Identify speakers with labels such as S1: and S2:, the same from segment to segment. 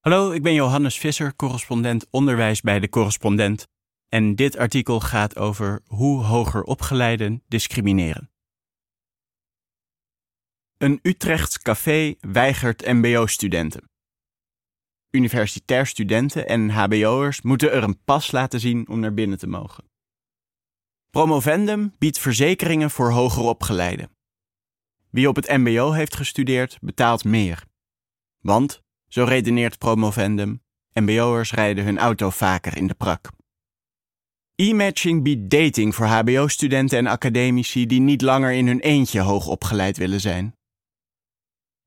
S1: Hallo, ik ben Johannes Visser, correspondent onderwijs bij de Correspondent. En dit artikel gaat over hoe hoger opgeleiden discrimineren. Een Utrechts café weigert MBO-studenten. Universitair studenten en HBO'ers moeten er een pas laten zien om naar binnen te mogen. Promovendum biedt verzekeringen voor hoger opgeleiden. Wie op het MBO heeft gestudeerd, betaalt meer. Want, zo redeneert Promovendum, MBO'ers rijden hun auto vaker in de prak. E-matching biedt dating voor HBO-studenten en academici die niet langer in hun eentje hoog opgeleid willen zijn.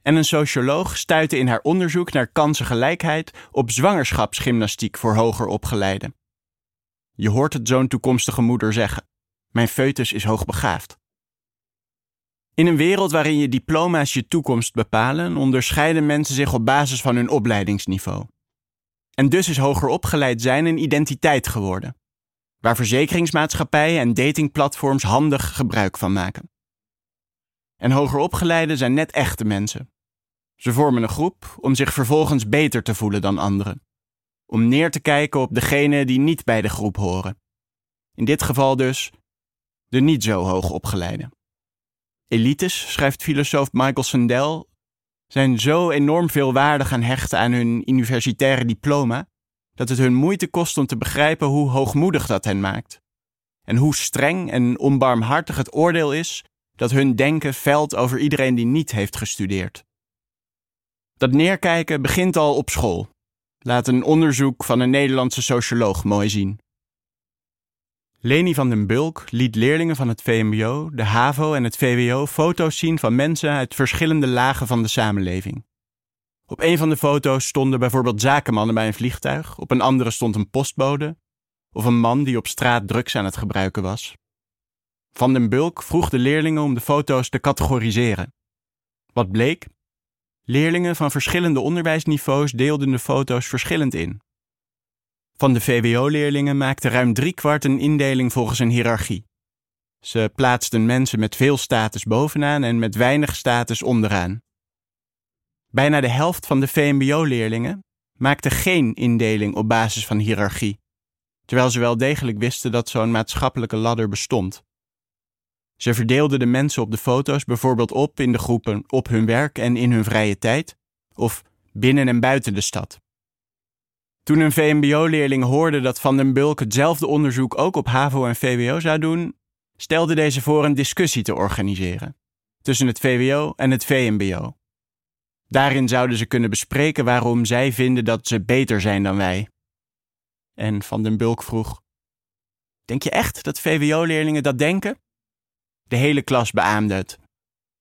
S1: En een socioloog stuitte in haar onderzoek naar kansengelijkheid op zwangerschapsgymnastiek voor hoger opgeleiden. Je hoort het zo'n toekomstige moeder zeggen: Mijn foetus is hoogbegaafd. In een wereld waarin je diploma's je toekomst bepalen, onderscheiden mensen zich op basis van hun opleidingsniveau. En dus is hoger opgeleid zijn een identiteit geworden, waar verzekeringsmaatschappijen en datingplatforms handig gebruik van maken. En hoger opgeleiden zijn net echte mensen. Ze vormen een groep om zich vervolgens beter te voelen dan anderen, om neer te kijken op degenen die niet bij de groep horen. In dit geval dus de niet zo hoog opgeleiden elites, schrijft filosoof Michael Sandel, zijn zo enorm veel waarde gaan hechten aan hun universitaire diploma, dat het hun moeite kost om te begrijpen hoe hoogmoedig dat hen maakt. En hoe streng en onbarmhartig het oordeel is dat hun denken velt over iedereen die niet heeft gestudeerd. Dat neerkijken begint al op school. Laat een onderzoek van een Nederlandse socioloog mooi zien. Leni van den Bulk liet leerlingen van het VMBO, de HAVO en het VWO foto's zien van mensen uit verschillende lagen van de samenleving. Op een van de foto's stonden bijvoorbeeld zakenmannen bij een vliegtuig, op een andere stond een postbode of een man die op straat drugs aan het gebruiken was. Van den Bulk vroeg de leerlingen om de foto's te categoriseren. Wat bleek? Leerlingen van verschillende onderwijsniveaus deelden de foto's verschillend in. Van de VWO-leerlingen maakte ruim driekwart een indeling volgens een hiërarchie. Ze plaatsten mensen met veel status bovenaan en met weinig status onderaan. Bijna de helft van de VMBO-leerlingen maakte geen indeling op basis van hiërarchie, terwijl ze wel degelijk wisten dat zo'n maatschappelijke ladder bestond. Ze verdeelden de mensen op de foto's bijvoorbeeld op in de groepen op hun werk en in hun vrije tijd, of binnen en buiten de stad. Toen een VMBO-leerling hoorde dat Van den Bulk hetzelfde onderzoek ook op HAVO en VWO zou doen, stelde deze voor een discussie te organiseren tussen het VWO en het VMBO. Daarin zouden ze kunnen bespreken waarom zij vinden dat ze beter zijn dan wij. En Van den Bulk vroeg: Denk je echt dat VWO-leerlingen dat denken? De hele klas beaamde het.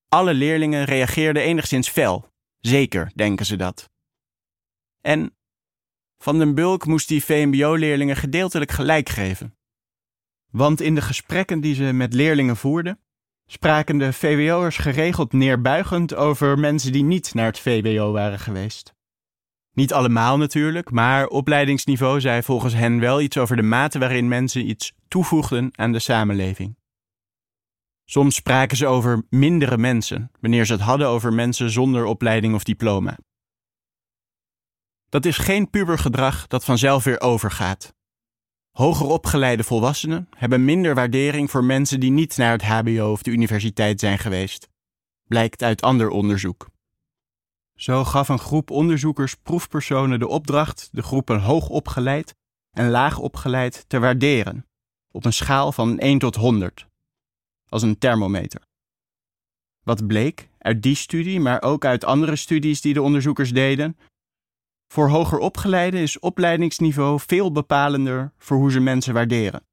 S1: Alle leerlingen reageerden enigszins fel. Zeker denken ze dat. En van den Bulk moest die VMBO-leerlingen gedeeltelijk gelijk geven. Want in de gesprekken die ze met leerlingen voerden, spraken de VWO'ers geregeld neerbuigend over mensen die niet naar het VWO waren geweest. Niet allemaal natuurlijk, maar opleidingsniveau zei volgens hen wel iets over de mate waarin mensen iets toevoegden aan de samenleving. Soms spraken ze over mindere mensen, wanneer ze het hadden over mensen zonder opleiding of diploma. Dat is geen pubergedrag dat vanzelf weer overgaat. Hoger opgeleide volwassenen hebben minder waardering voor mensen die niet naar het HBO of de universiteit zijn geweest, blijkt uit ander onderzoek. Zo gaf een groep onderzoekers proefpersonen de opdracht de groepen hoog opgeleid en laag opgeleid te waarderen, op een schaal van 1 tot 100, als een thermometer. Wat bleek uit die studie, maar ook uit andere studies die de onderzoekers deden, voor hoger opgeleiden is opleidingsniveau veel bepalender voor hoe ze mensen waarderen.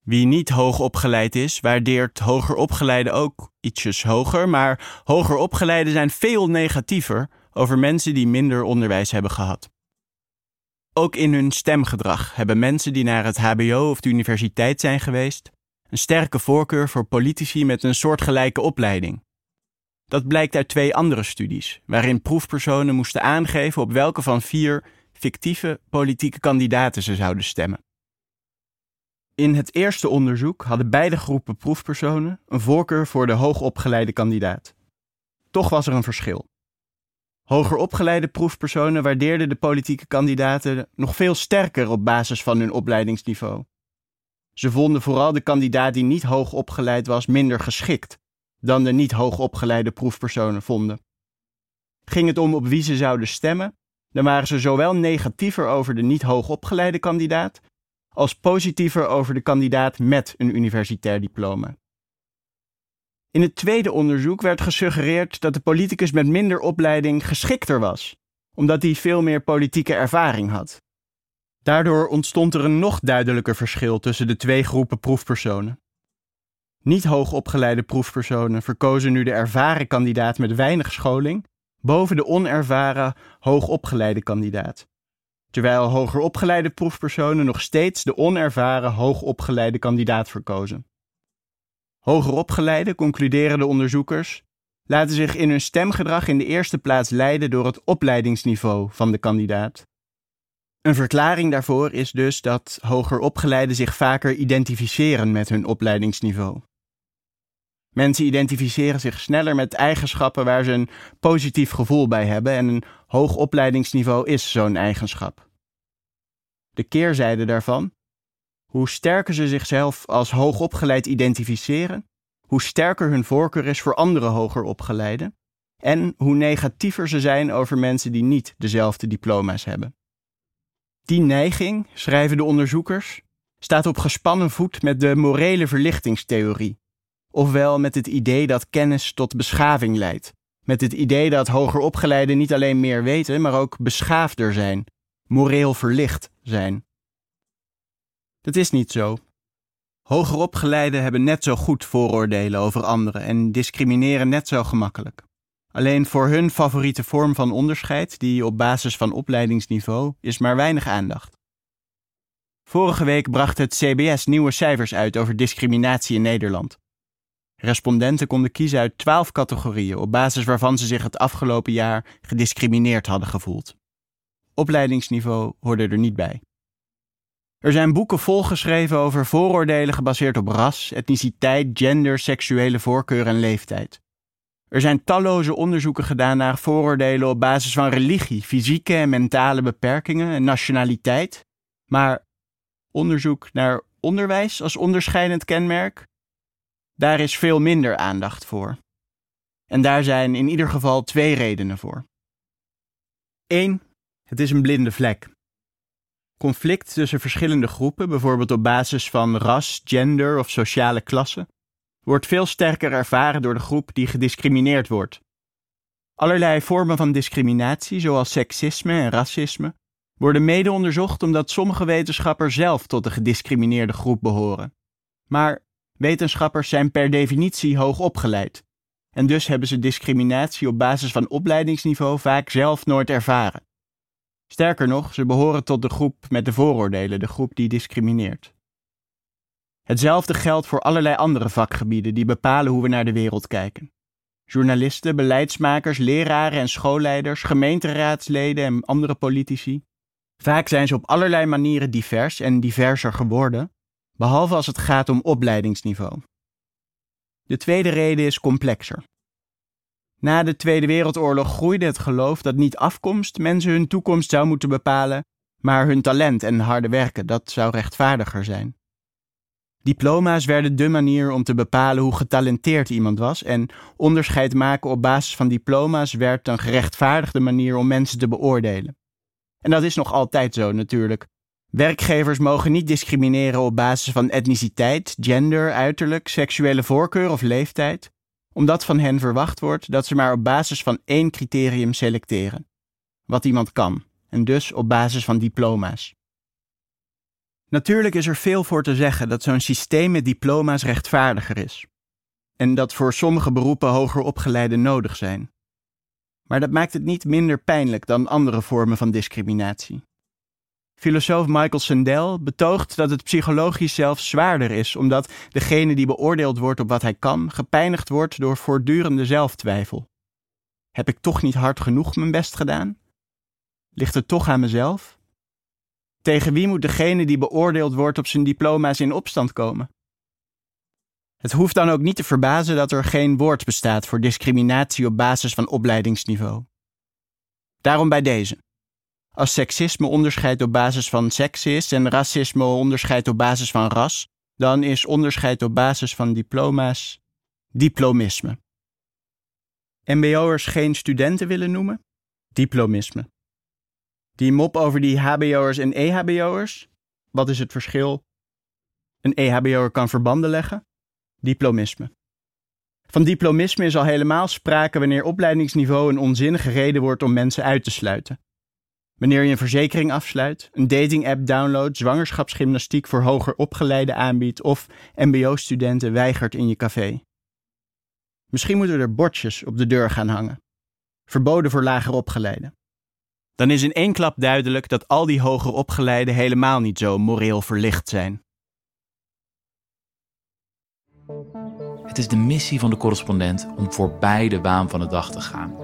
S1: Wie niet hoog opgeleid is, waardeert hoger opgeleiden ook ietsjes hoger, maar hoger opgeleiden zijn veel negatiever over mensen die minder onderwijs hebben gehad. Ook in hun stemgedrag hebben mensen die naar het HBO of de universiteit zijn geweest een sterke voorkeur voor politici met een soortgelijke opleiding. Dat blijkt uit twee andere studies, waarin proefpersonen moesten aangeven op welke van vier fictieve politieke kandidaten ze zouden stemmen. In het eerste onderzoek hadden beide groepen proefpersonen een voorkeur voor de hoogopgeleide kandidaat. Toch was er een verschil. Hoger opgeleide proefpersonen waardeerden de politieke kandidaten nog veel sterker op basis van hun opleidingsniveau. Ze vonden vooral de kandidaat die niet hoog opgeleid was minder geschikt dan de niet hoog opgeleide proefpersonen vonden. Ging het om op wie ze zouden stemmen, dan waren ze zowel negatiever over de niet hoog opgeleide kandidaat als positiever over de kandidaat met een universitair diploma. In het tweede onderzoek werd gesuggereerd dat de politicus met minder opleiding geschikter was, omdat hij veel meer politieke ervaring had. Daardoor ontstond er een nog duidelijker verschil tussen de twee groepen proefpersonen. Niet hoogopgeleide proefpersonen verkozen nu de ervaren kandidaat met weinig scholing boven de onervaren hoogopgeleide kandidaat, terwijl hoger opgeleide proefpersonen nog steeds de onervaren hoogopgeleide kandidaat verkozen. Hoger opgeleide, concluderen de onderzoekers, laten zich in hun stemgedrag in de eerste plaats leiden door het opleidingsniveau van de kandidaat. Een verklaring daarvoor is dus dat hoger opgeleiden zich vaker identificeren met hun opleidingsniveau. Mensen identificeren zich sneller met eigenschappen waar ze een positief gevoel bij hebben en een hoog opleidingsniveau is zo'n eigenschap. De keerzijde daarvan hoe sterker ze zichzelf als hoogopgeleid identificeren, hoe sterker hun voorkeur is voor andere hoger opgeleiden en hoe negatiever ze zijn over mensen die niet dezelfde diploma's hebben. Die neiging, schrijven de onderzoekers, staat op gespannen voet met de morele verlichtingstheorie, ofwel met het idee dat kennis tot beschaving leidt, met het idee dat hoger opgeleiden niet alleen meer weten, maar ook beschaafder zijn, moreel verlicht zijn. Dat is niet zo. Hogeropgeleiden hebben net zo goed vooroordelen over anderen en discrimineren net zo gemakkelijk. Alleen voor hun favoriete vorm van onderscheid, die op basis van opleidingsniveau, is maar weinig aandacht. Vorige week bracht het CBS nieuwe cijfers uit over discriminatie in Nederland. Respondenten konden kiezen uit twaalf categorieën op basis waarvan ze zich het afgelopen jaar gediscrimineerd hadden gevoeld. Opleidingsniveau hoorde er niet bij. Er zijn boeken volgeschreven over vooroordelen gebaseerd op ras, etniciteit, gender, seksuele voorkeur en leeftijd. Er zijn talloze onderzoeken gedaan naar vooroordelen op basis van religie, fysieke en mentale beperkingen en nationaliteit. Maar onderzoek naar onderwijs als onderscheidend kenmerk, daar is veel minder aandacht voor. En daar zijn in ieder geval twee redenen voor. Eén, het is een blinde vlek. Conflict tussen verschillende groepen, bijvoorbeeld op basis van ras, gender of sociale klasse, wordt veel sterker ervaren door de groep die gediscrimineerd wordt. Allerlei vormen van discriminatie, zoals seksisme en racisme, worden mede onderzocht omdat sommige wetenschappers zelf tot de gediscrimineerde groep behoren. Maar wetenschappers zijn per definitie hoog opgeleid, en dus hebben ze discriminatie op basis van opleidingsniveau vaak zelf nooit ervaren. Sterker nog, ze behoren tot de groep met de vooroordelen, de groep die discrimineert. Hetzelfde geldt voor allerlei andere vakgebieden die bepalen hoe we naar de wereld kijken. Journalisten, beleidsmakers, leraren en schoolleiders, gemeenteraadsleden en andere politici. Vaak zijn ze op allerlei manieren divers en diverser geworden, behalve als het gaat om opleidingsniveau. De tweede reden is complexer. Na de Tweede Wereldoorlog groeide het geloof dat niet afkomst mensen hun toekomst zou moeten bepalen, maar hun talent en harde werken, dat zou rechtvaardiger zijn. Diploma's werden de manier om te bepalen hoe getalenteerd iemand was en onderscheid maken op basis van diploma's werd een gerechtvaardigde manier om mensen te beoordelen. En dat is nog altijd zo natuurlijk. Werkgevers mogen niet discrimineren op basis van etniciteit, gender, uiterlijk, seksuele voorkeur of leeftijd omdat van hen verwacht wordt dat ze maar op basis van één criterium selecteren: wat iemand kan, en dus op basis van diploma's. Natuurlijk is er veel voor te zeggen dat zo'n systeem met diploma's rechtvaardiger is, en dat voor sommige beroepen hoger opgeleiden nodig zijn. Maar dat maakt het niet minder pijnlijk dan andere vormen van discriminatie. Filosoof Michael Sandel betoogt dat het psychologisch zelfs zwaarder is, omdat degene die beoordeeld wordt op wat hij kan, gepijnigd wordt door voortdurende zelftwijfel. Heb ik toch niet hard genoeg mijn best gedaan? Ligt het toch aan mezelf? Tegen wie moet degene die beoordeeld wordt op zijn diploma's in opstand komen? Het hoeft dan ook niet te verbazen dat er geen woord bestaat voor discriminatie op basis van opleidingsniveau. Daarom bij deze. Als seksisme onderscheidt op basis van seks is en racisme onderscheidt op basis van ras, dan is onderscheid op basis van diploma's diplomisme. MBO'ers geen studenten willen noemen? Diplomisme. Die mop over die HBO'ers en EHBO'ers? Wat is het verschil? Een EHBO'er kan verbanden leggen? Diplomisme. Van diplomisme is al helemaal sprake wanneer opleidingsniveau een onzinnige reden wordt om mensen uit te sluiten. Wanneer je een verzekering afsluit, een dating-app downloadt, zwangerschapsgymnastiek voor hoger opgeleiden aanbiedt of MBO-studenten weigert in je café. Misschien moeten er bordjes op de deur gaan hangen. Verboden voor lager opgeleiden. Dan is in één klap duidelijk dat al die hoger opgeleiden helemaal niet zo moreel verlicht zijn.
S2: Het is de missie van de correspondent om voorbij de waan van de dag te gaan.